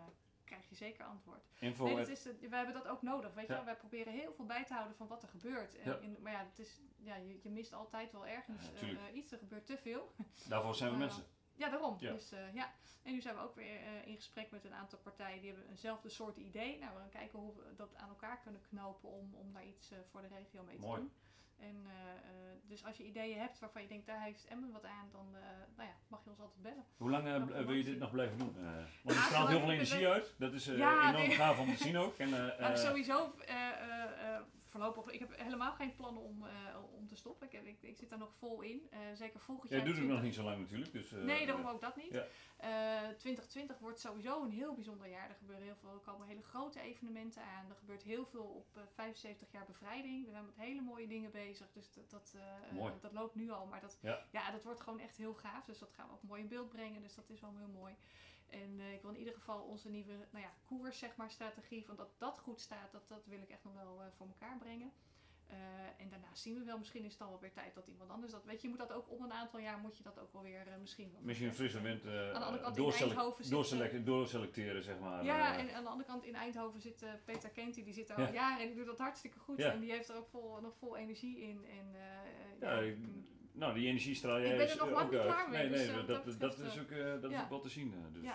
krijg je zeker antwoord. info Nee, dat is het, wij hebben dat ook nodig, weet je Ja. wel. Wij proberen heel veel bij te houden van wat er gebeurt. En Ja. in, maar ja, het is, ja je, je mist altijd wel ergens Ja, eh, iets, er gebeurt te veel. daarvoor zijn we Eh, mensen. Ja, daarom. Ja. Dus, eh, ja. En nu zijn we ook weer in gesprek met een aantal partijen die hebben eenzelfde soort idee. Nou, we gaan kijken hoe we dat aan elkaar kunnen knopen om, om daar iets voor de regio mee te Mooi. doen. En eh, eh, dus als je ideeën hebt waarvan je denkt, daar heeft Emmen wat aan, dan eh, nou ja, mag je ons altijd bellen. Hoe lang wil je dit nog blijven doen? Want je Ah, straalt heel veel het energie uit. Dat is enorm gaaf om te zien ook. En, Nou, sowieso, voorlopig, ik heb helemaal geen plannen om, eh, om te stoppen. Ik, heb- ik, ik zit daar nog vol in. Eh, zeker volgend Jij jaar. doet het nog 20 niet zo lang natuurlijk. Dus, eh, Nee, daarom ook dat niet. ja. Eh, 2020 wordt sowieso een heel bijzonder jaar. Er gebeuren heel veel, er komen hele grote evenementen aan. Er gebeurt heel veel op eh, 75 jaar bevrijding. We zijn met hele mooie dingen bezig. Dus dat, dat, dat loopt nu al. Maar dat, Ja. ja. dat wordt gewoon echt heel gaaf. Dus dat gaan we ook mooi in beeld brengen. Dus dat is wel heel mooi. En eh, ik wil in ieder geval onze nieuwe nou ja, koers, zeg maar, strategie, van dat dat goed staat, dat, dat wil ik echt nog wel eh, voor elkaar brengen. Eh, en daarna zien we wel, misschien is het al wel weer tijd dat iemand anders dat weet. Je, je moet dat ook om een aantal jaar moet je dat ook wel weer misschien. wel Misschien een frisse wind eh, Aan de andere kant in doorselec- Eindhoven zit, doorselec- doorselecteren, zeg maar. Ja, en aan de andere kant in Eindhoven zit Peter Kenty, die zit daar Ja. al jaren en die doet dat hartstikke goed. Ja. En die heeft er ook vol, nog vol energie in. En, Ja, ik- mm, nou, die energie straal jij Ik ben er is, nog eh, lang niet klaar mee, Nee, dus, nee, eh, dat, wat dat is ook, eh, dat is ja. ook wel te zien. eh, Dus,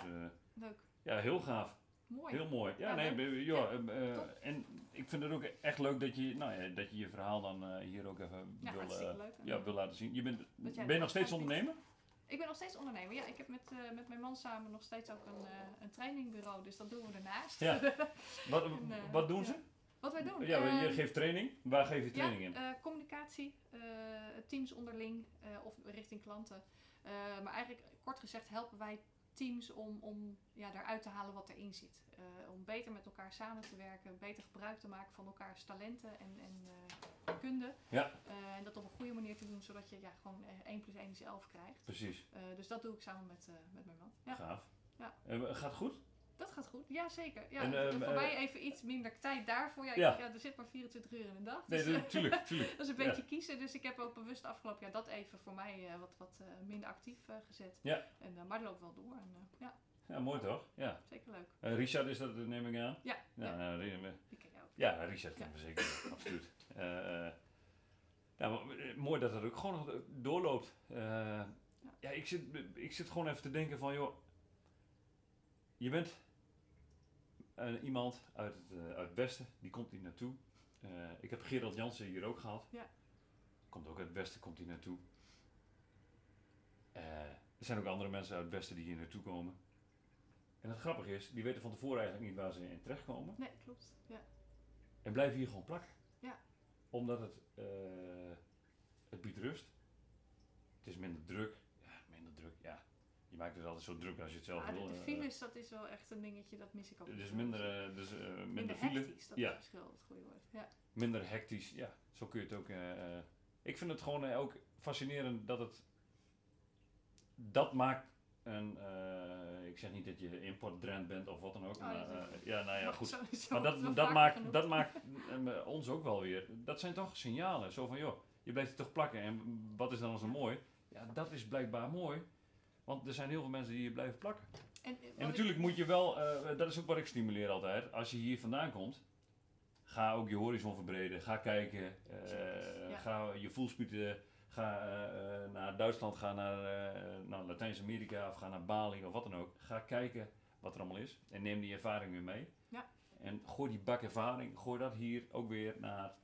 leuk. ja, heel gaaf. Mooi. Heel mooi. Ja, Ja, nee, ja, eh, eh, top. en ik vind het ook echt leuk dat je, nou, ja, dat je je verhaal dan eh, hier ook even wil, eh, leuk. Ja, wil laten zien. Je bent, ben je nog steeds ondernemer? Ik ben nog steeds ondernemer. Ja, ik heb met, eh, met mijn man samen nog steeds ook een, eh, een trainingbureau. Dus dat doen we ernaast. Ja. Wat, En, eh, wat doen ze? Wat wij doen? Ja, je Ehm, geeft training. Waar geef je training ja, in? eh, communicatie, eh, teams onderling eh, of richting klanten. Maar eigenlijk, kort gezegd, helpen wij teams om, om ja, daaruit te halen wat erin zit. Om beter met elkaar samen te werken, beter gebruik te maken van elkaars talenten en, en kunde. Ja. En dat op een goede manier te doen, zodat je ja, gewoon eh, 1 plus 1 is 11 krijgt. Precies. Dus dat doe ik samen met, met mijn man. Ja, Gaaf. Ja. Gaat het goed? Dat gaat goed. Ja, zeker. Ja, En, ehm, voor eh, mij even iets minder tijd daarvoor. Ja, ik- Ja. er zit maar 24 uur in een dag. Nee, dus, dat- tuurlijk, tuurlijk. dat is een beetje kiezen, dus ik heb ook bewust afgelopen jaar dat even voor mij eh, wat, wat eh, minder actief eh, gezet. Ja. En, eh, maar dat loopt wel door en eh, ja, Ja, mooi toch? Ja. zeker leuk. Eh, Richard is dat, neem ik aan? Ja, Ja, nou, die ken jij ook. ja Richard kennen we zeker. Absoluut. Eh, eh, eh, mooi dat dat ook gewoon nog doorloopt. Eh, ja, ik, zit, ik zit gewoon even te denken van, joh, je bent eh, iemand uit het, eh, uit het Westen, die komt hier naartoe. Eh, ik heb Gerald Jansen hier ook gehad. Ja. Komt ook uit het Westen, komt hier naartoe. Er zijn ook andere mensen uit het Westen die hier naartoe komen. En het grappige is, die weten van tevoren eigenlijk niet waar ze in terechtkomen. Nee, klopt. Ja. En blijven hier gewoon plakken. Ja. Omdat het, het biedt rust. Het is minder druk. Ja, minder druk. Ja, je maakt het altijd zo druk als je het zelf Ah, wil. de, de eh, files, dat is wel echt een dingetje, dat mis ik ook. dus minder, eh, dus, eh, minder, minder file. hectisch, dat Ja. is wel het goede woord. Ja. Minder hectisch. Ja, zo kun je het ook. ik vind het gewoon ook fascinerend dat het. Dat maakt een. ik zeg niet dat je importdrent bent of wat dan ook. Oh, maar, ja, nou ja, goed. Maar dat, dat, maakt, dat maakt ons ook wel weer. Dat zijn toch signalen. Zo van, joh, je blijft hier toch plakken. En wat is dan zo mooi? Ja, dat is blijkbaar mooi. Want er zijn heel veel mensen die hier blijven plakken. En, En ik- natuurlijk moet je wel, eh, dat is ook wat ik stimuleer altijd. Als je hier vandaan komt, ga ook je horizon verbreden. Ga kijken. eh, Ja. Ga je voelspieten. Ga eh, naar Duitsland, ga naar, naar Latijns-Amerika of ga naar Bali of wat dan ook. Ga kijken wat er allemaal is. En neem die ervaring weer mee. Ja. En gooi die bak ervaring, gooi dat hier ook weer naar.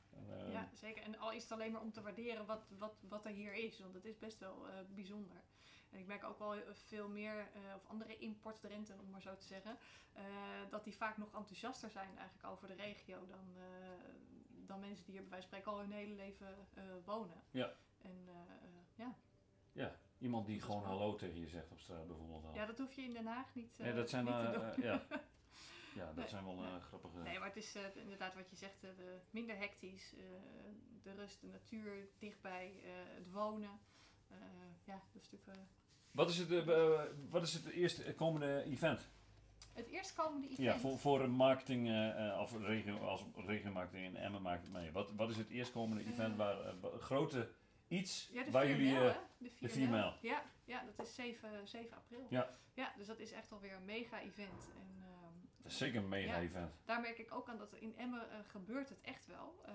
Ja, zeker. En al is het alleen maar om te waarderen wat, wat, wat er hier is. Want het is best wel bijzonder. En ik merk ook wel heel- veel meer, eh, of andere importdrenten om maar zo te zeggen, eh, dat die vaak nog enthousiaster zijn eigenlijk over de regio dan, eh, dan mensen die hier bij wijze van spreken al hun hele leven eh, wonen. Ja. En eh, eh, ja. ja, iemand die gewoon hallo tegen je zegt op straat bijvoorbeeld al. ja, dat hoef je in Den Haag niet, eh, Nee, dat zijn, niet te eh, doen. eh, ja. ja, dat Nee, zijn wel eh, nee. grappige... Nee, maar het is eh, inderdaad wat je zegt, eh, de, minder hectisch, eh, de rust, de natuur dichtbij, eh, het wonen. Eh, ja, dat is natuurlijk eh, Wat is het, eh, wat is het eerste komende event? het eerstkomende event. Ja, voor, voor een marketing, eh, of regio, als regiomarketing en Emmen maakt het mee. Wat, wat is het eerstkomende event waar wa- grote iets Ja, de waar 4 jullie... hè? De 4 de 4 mijl. Ja, ja, dat is 7, 7 april. Ja. ja, dus dat is echt alweer een mega-event. En ehm, dat is zeker een mega Ja. event. daar merk ik ook aan dat in Emmen eh, gebeurt het echt wel. Eh,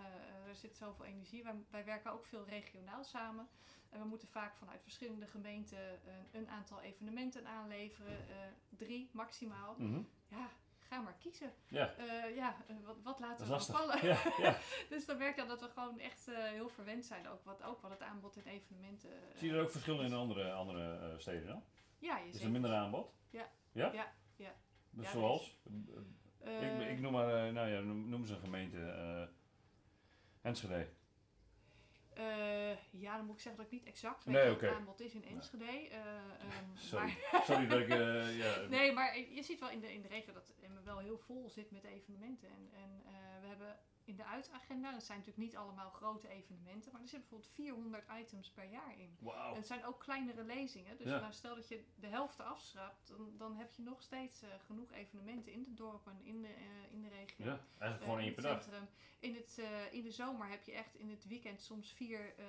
er zit zoveel energie. Wij, wij werken ook veel regionaal samen. En we moeten vaak vanuit verschillende gemeenten eh, een aantal evenementen aanleveren. drie maximaal. Mhm. Ja, ga maar kiezen. Ja, ja, wat, wat laten we vallen? Ja, ja. dus dan merk je dat we gewoon echt heel verwend zijn. Ook wat, ook wat het aanbod in evenementen. Zie je er ook verschillen in andere, andere steden dan? Ja, je Is er minder aanbod? Ja. Ja? Ja, ja. Dus Ja, zoals? Eh, ik, ik noem maar, eh, nou ja, noem, eens een gemeente. eh, Enschede. Ja, dan moet ik zeggen dat ik niet exact weet Nee, wat het aanbod is in Enschede. eh, ehm, Sorry. maar- Sorry dat ik... ja, Nee, maar je ziet wel in de, in de regio dat Emmen wel heel vol zit met evenementen. En, en we hebben in de uitagenda, dat zijn natuurlijk niet allemaal grote evenementen, maar er zitten bijvoorbeeld 400 items per jaar in. Wauw. En het zijn ook kleinere lezingen. Dus Ja. nou, stel dat je de helft afschrapt, dan, dan heb je nog steeds eh, genoeg evenementen in de dorpen, in de, eh, in de regio. Ja, eigenlijk eh, gewoon in per dag. In, het, eh, in de zomer heb je echt in het weekend soms vier, eh,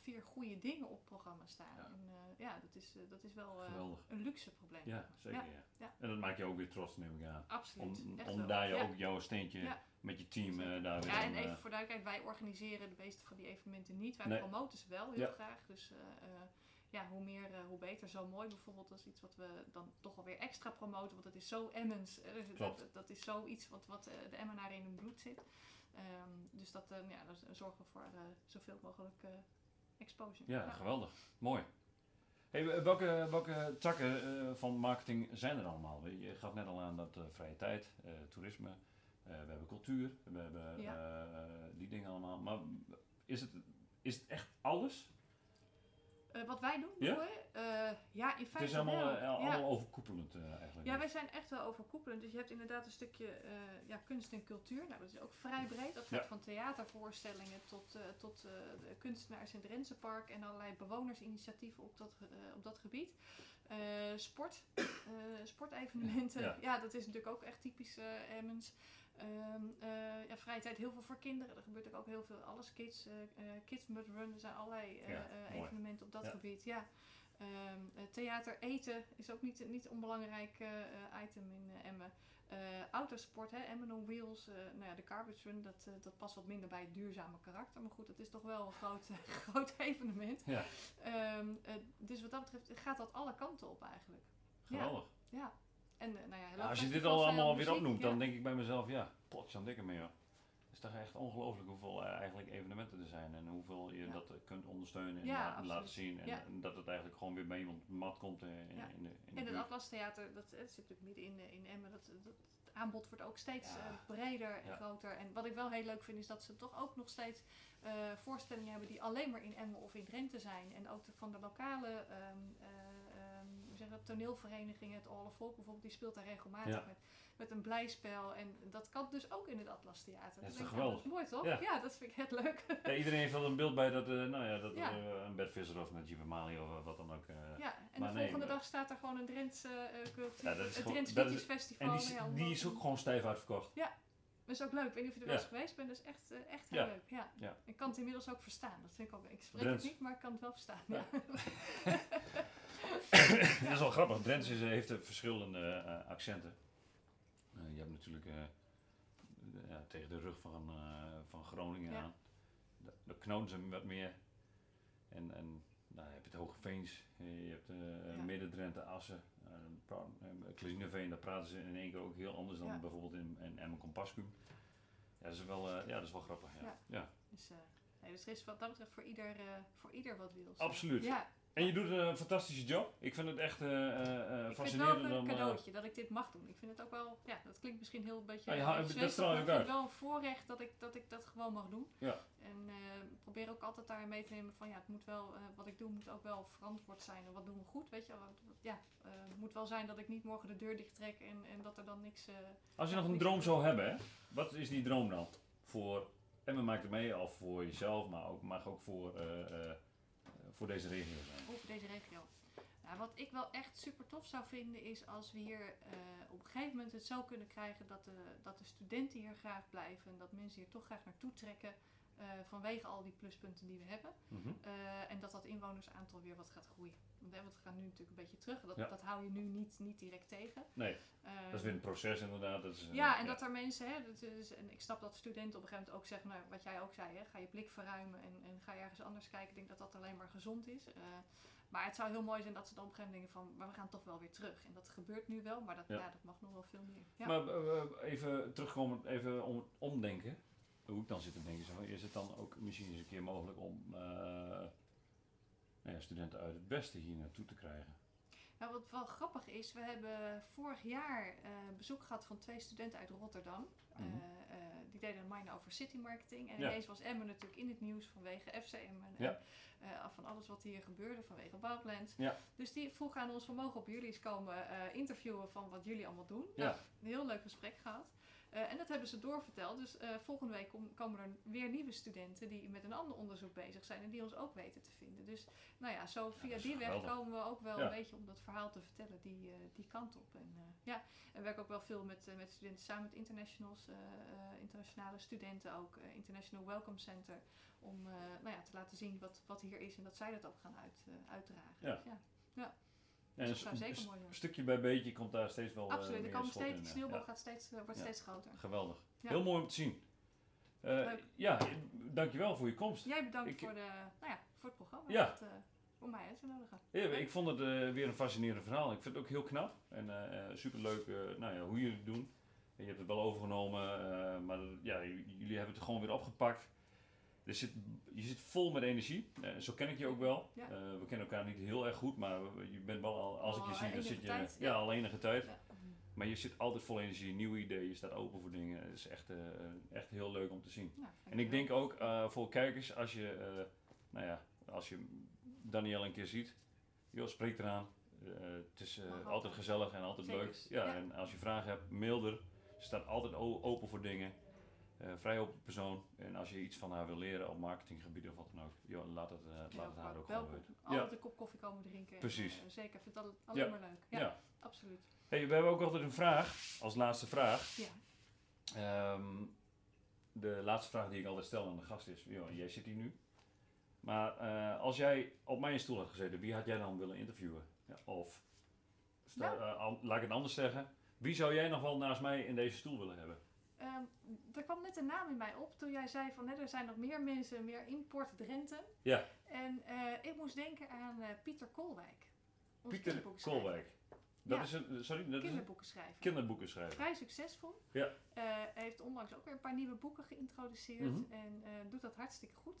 vier goede dingen op programma staan. Ja. En eh, ja, dat is, dat is wel een luxe probleem. Ja, zeker. Ja. ja. En dat maakt je ook weer trots, neem ik aan. Absoluut. Om, om wel. daar je ook jouw steentje met je team Zeker. daar weer Ja, en even voor duidelijkheid, wij organiseren de meeste van die evenementen niet. Wij Nee. promoten ze wel heel Ja. graag. Dus ja, hoe meer, hoe beter. Zo mooi bijvoorbeeld, dat is iets wat we dan toch wel weer extra promoten. Want het is zo Emmens. dat, dat is zoiets wat, wat de Emmenaren in hun bloed zit. Ehm, dus dat, eh, ja, daar zorgen we voor eh, zoveel mogelijk eh, exposure. Ja, geweldig. Mooi. Hey, welke, welke takken eh, van marketing zijn er allemaal? Je gaf net al aan dat vrije tijd, toerisme, we hebben cultuur, we hebben Ja. die dingen allemaal. Maar is het, is het echt alles? Eh, wat wij doen, Ja? je? Eh, ja, in Het feite is allemaal, eh, Ja. allemaal overkoepelend eigenlijk. Ja, wij zijn echt wel overkoepelend. Dus je hebt inderdaad een stukje ja, kunst en cultuur. Nou, dat is ook vrij breed. Dat gaat Ja. van theatervoorstellingen tot, tot de kunstenaars in het Rensenpark en allerlei bewonersinitiatieven op dat, op dat gebied. Sport, sportevenementen. Ja. Dat is natuurlijk ook echt typisch Emmens. Eh, ja, vrije tijd heel veel voor kinderen. Er gebeurt ook heel veel, alles kids, eh, eh, kids mud run. Er zijn allerlei Ja, evenementen op dat Ja. gebied. Ja. Ehm, eh, theater, eten is ook niet, niet onbelangrijk item in Emmen. Autosport, hè, Emmen on Wheels, nou ja, de Garbage Run, dat, dat past wat minder bij het duurzame karakter. Maar goed, dat is toch wel een groot, groot evenement. Ja. Ehm, eh, dus wat dat betreft gaat dat alle kanten op eigenlijk. Geweldig. Ja. En eh, nou ja, Ja, als je dit al allemaal weer opnoemt, dan denk ik bij mezelf, ja, potje aan dikke mee hoor. Het is toch echt ongelooflijk hoeveel eh, eigenlijk evenementen er zijn en hoeveel je dat eh, kunt ondersteunen en la- laten zien. En, dat het eigenlijk gewoon weer bij iemand mat komt in, in de, in de En het. Atlas Theater, dat, zit natuurlijk midden in, in Emmen. Dat, dat, het aanbod wordt ook steeds Ja. breder en Ja. groter. En wat ik wel heel leuk vind, is dat ze toch ook nog steeds voorstellingen hebben die alleen maar in Emmen of in Drenthe zijn. En ook de, van de lokale ehm, eh, ehm, hoe zeg je dat, toneelvereniging, het All of Folk bijvoorbeeld, die speelt daar regelmatig Ja. met, met een blijspel. En dat kan dus ook in het Atlas Theater. Dat is toch ja, geweldig? Mooi toch? Ja. Ja, dat vind ik heel leuk. Ja, iedereen heeft wel een beeld bij dat, eh, nou ja, dat Ja. eh, een Bert Visser of een Jeep Mali of wat dan ook. eh, Ja, en de volgende dag staat er gewoon een Drentse eh cultuur, Ja, het Drents Liedjes Festival. en die, is- ja, die is ook gewoon stijf uitverkocht. Dat is ook leuk. Ik weet niet of je er wel Ja. eens geweest bent. Dat is echt, eh, echt heel Ja. leuk. Ja. Ja. Ik kan het inmiddels ook verstaan. Dat vind ik ook. Ik spreek Drents. het niet, maar ik kan het wel verstaan. Ja. Dat is wel grappig. Drents is, heeft verschillende eh, accenten. Eh, je hebt natuurlijk eh, ja, tegen de rug van, van Groningen Ja. aan. Da- Daar knoten ze wat meer. En, en nou, je hebt het Hoge Veens, je hebt Ja. Midden-Drenthe, Assen, Klezineveen, daar praten ze in één keer ook heel anders dan bijvoorbeeld in, in Emmen Compascum. Ja, dat is wel, ja, dat is wel grappig. Ja. Ja. Dus, nee, dus er is wat dat betreft voor ieder, voor ieder wat wil. Absoluut. Ja, En je doet een fantastische job. Ik vind het echt eh, eh, ik vind het fascinerend. wel om, een cadeautje dat ik dit mag doen. Ik vind het ook wel, ja, dat klinkt misschien heel een beetje. Ah, uh, houdt- dat maar wel een voorrecht dat ik dat, ik dat gewoon mag doen. Ja. En probeer ook altijd daarin mee te nemen van ja, het moet wel, wat ik doe moet ook wel verantwoord zijn. En wat doen we goed, weet je Ja, het moet wel zijn dat ik niet morgen de deur dicht trek en, en dat er dan niks... Als je nog een droom zou hebben, hè? wat is die droom dan? Voor Emmen maakt het mee, of voor jezelf, maar ook, mag ook voor, voor deze regio over deze regio. Nou, wat ik wel echt super tof zou vinden is als we hier eh, op een gegeven moment het zo kunnen krijgen dat de, dat de studenten hier graag blijven en dat mensen hier toch graag naartoe trekken eh, vanwege al die pluspunten die we hebben. Mhm. Eh, en dat dat inwonersaantal weer wat gaat groeien. Want hè, het gaat nu natuurlijk een beetje terug. Dat, Ja. dat hou je nu niet, niet direct tegen. Nee, Eh, dat is weer een proces inderdaad. Dat is, ja, en dat er mensen, hè, dat is, en ik snap dat studenten op een gegeven moment ook zeggen, nou, wat jij ook zei, hè, ga je blik verruimen en, en ga je ergens anders kijken. Ik denk dat dat alleen maar gezond is. Maar het zou heel mooi zijn dat ze dan op een gegeven moment denken van, maar we gaan toch wel weer terug. En dat gebeurt nu wel, maar dat, Ja. dat mag nog wel veel meer. Ja. Maar even terugkomen, even om omdenken. Hoe ik dan zit te denken, is het dan ook misschien eens een keer mogelijk om eh, nou ja, studenten uit het westen hier naartoe te krijgen? Nou, wat wel grappig is, we hebben vorig jaar eh, bezoek gehad van twee studenten uit Rotterdam. Mhm. Eh, eh, die deden een mine over city marketing. En Ja. ineens was Emmen natuurlijk in het nieuws vanwege FCM en, Ja. van alles wat hier gebeurde vanwege Wildlands. Ja. Dus die vroegen aan ons, we mogen op jullie eens komen interviewen van wat jullie allemaal doen. Nou, een heel leuk gesprek gehad. Eh, en dat hebben ze doorverteld. Dus eh, volgende week kom- komen er weer nieuwe studenten die met een ander onderzoek bezig zijn en die ons ook weten te vinden. Dus nou ja, zo via die weg komen we ook wel Ja. een beetje om dat verhaal te vertellen die, eh, die kant op. En, ja, en we werken ook wel veel met, met studenten samen met internationals, internationale studenten ook, International Welcome Center, om nou ja, te laten zien wat, wat hier is en dat zij dat ook gaan uit, uitdragen. Ja. Dus ja, En dat zou zeker mooi zijn. stukje bij beetje komt daar steeds wel eh, Absoluut, er komen schot steeds, eh, sneeuwbal gaat steeds, eh, wordt steeds groter. Geweldig. Heel mooi om te zien. Eh, Leuk. ja, dankjewel voor je komst. Jij bedankt Ik- voor, de, nou ja, voor het programma. Ja. Dat, eh, om mij uit te nodigen. Ja, ik vond het eh, weer een fascinerend verhaal. Ik vind het ook heel knap en eh superleuk nou ja, hoe jullie het doen. Je hebt het wel overgenomen, eh, maar ja, jullie hebben het gewoon weer opgepakt. Er zit, je zit vol met energie. Eh, zo ken ik je ook wel. Ja. Eh, we kennen elkaar niet heel erg goed, maar je bent wel al, als ik je zie, dan zit je tijd, ja, ja. al enige tijd. Ja. Maar je zit altijd vol energie, nieuwe ideeën, je staat open voor dingen. Het is echt, eh, echt heel leuk om te zien. En ik denk ook voor kijkers, als je, nou ja, als je Daniel een keer ziet, joh, spreek eraan. Het is altijd gezellig en altijd leuk. Ja, en als je vragen hebt, mail er. Ze staat altijd open voor dingen. Eh, vrij open persoon. En als je iets van haar wil leren op marketinggebied of wat dan ook, joh, laat het, eh, Ja, laat het haar ook gewoon weten. Altijd een kop koffie komen drinken. en, Precies. eh, zeker, ik vind dat alleen maar leuk. Ja, Ja. absoluut. Hey, we hebben ook altijd een vraag, als laatste vraag. Ja. Ehm, de laatste vraag die ik altijd stel aan de gast is, joh, jij zit hier nu. Maar als jij op mijn stoel had gezeten, wie had jij dan willen interviewen? Ja, of, sta- Nou. laat ik het anders zeggen, wie zou jij nog wel naast mij in deze stoel willen hebben? Ehm, er kwam net een naam in mij op toen jij zei van hè, er zijn nog meer mensen, meer import Drenthe. Ja. En eh, ik moest denken aan eh, Pieter Kolwijk. Pieter kinderboekenschrijver. Kolwijk. Dat Ja. is een, sorry, dat is een Kinderboeken schrijven. kinderboeken schrijver. Vrij succesvol. Ja. Hij heeft onlangs ook weer een paar nieuwe boeken geïntroduceerd. Mhm. En doet dat hartstikke goed.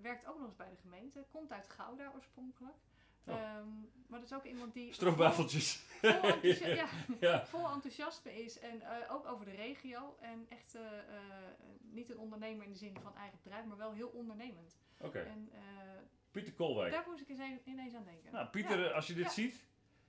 Werkt ook nog eens bij de gemeente. Komt uit Gouda oorspronkelijk. Oh. Ehm, maar dat is ook iemand die Stroopwafeltjes. vol, ja, ja. vol enthousiasme is. En eh, ook over de regio. En echt eh, eh, niet een ondernemer in de zin van eigen bedrijf, maar wel heel ondernemend. Oké, En eh, Pieter Kolwijk. daar moest ik eens een- ineens aan denken. Nou, Pieter, Ja, als je dit ziet,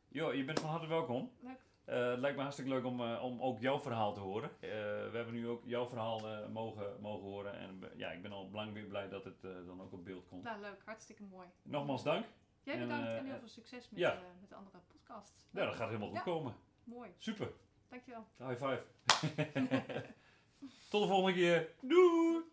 joh, je bent van harte welkom. leuk. Het lijkt me hartstikke leuk om, om ook jouw verhaal te horen. We hebben nu ook jouw verhaal mogen, mogen horen. En ja, ik ben al lang weer blij dat het dan ook op beeld komt. Nou, leuk. Hartstikke mooi. Nogmaals dank. Jij bedankt en, eh, heel eh, veel succes met, ja. eh, met de andere podcasts. Ja, dat gaat helemaal goed komen. Mooi. Super. Dankjewel. High five. Tot de volgende keer. Doei!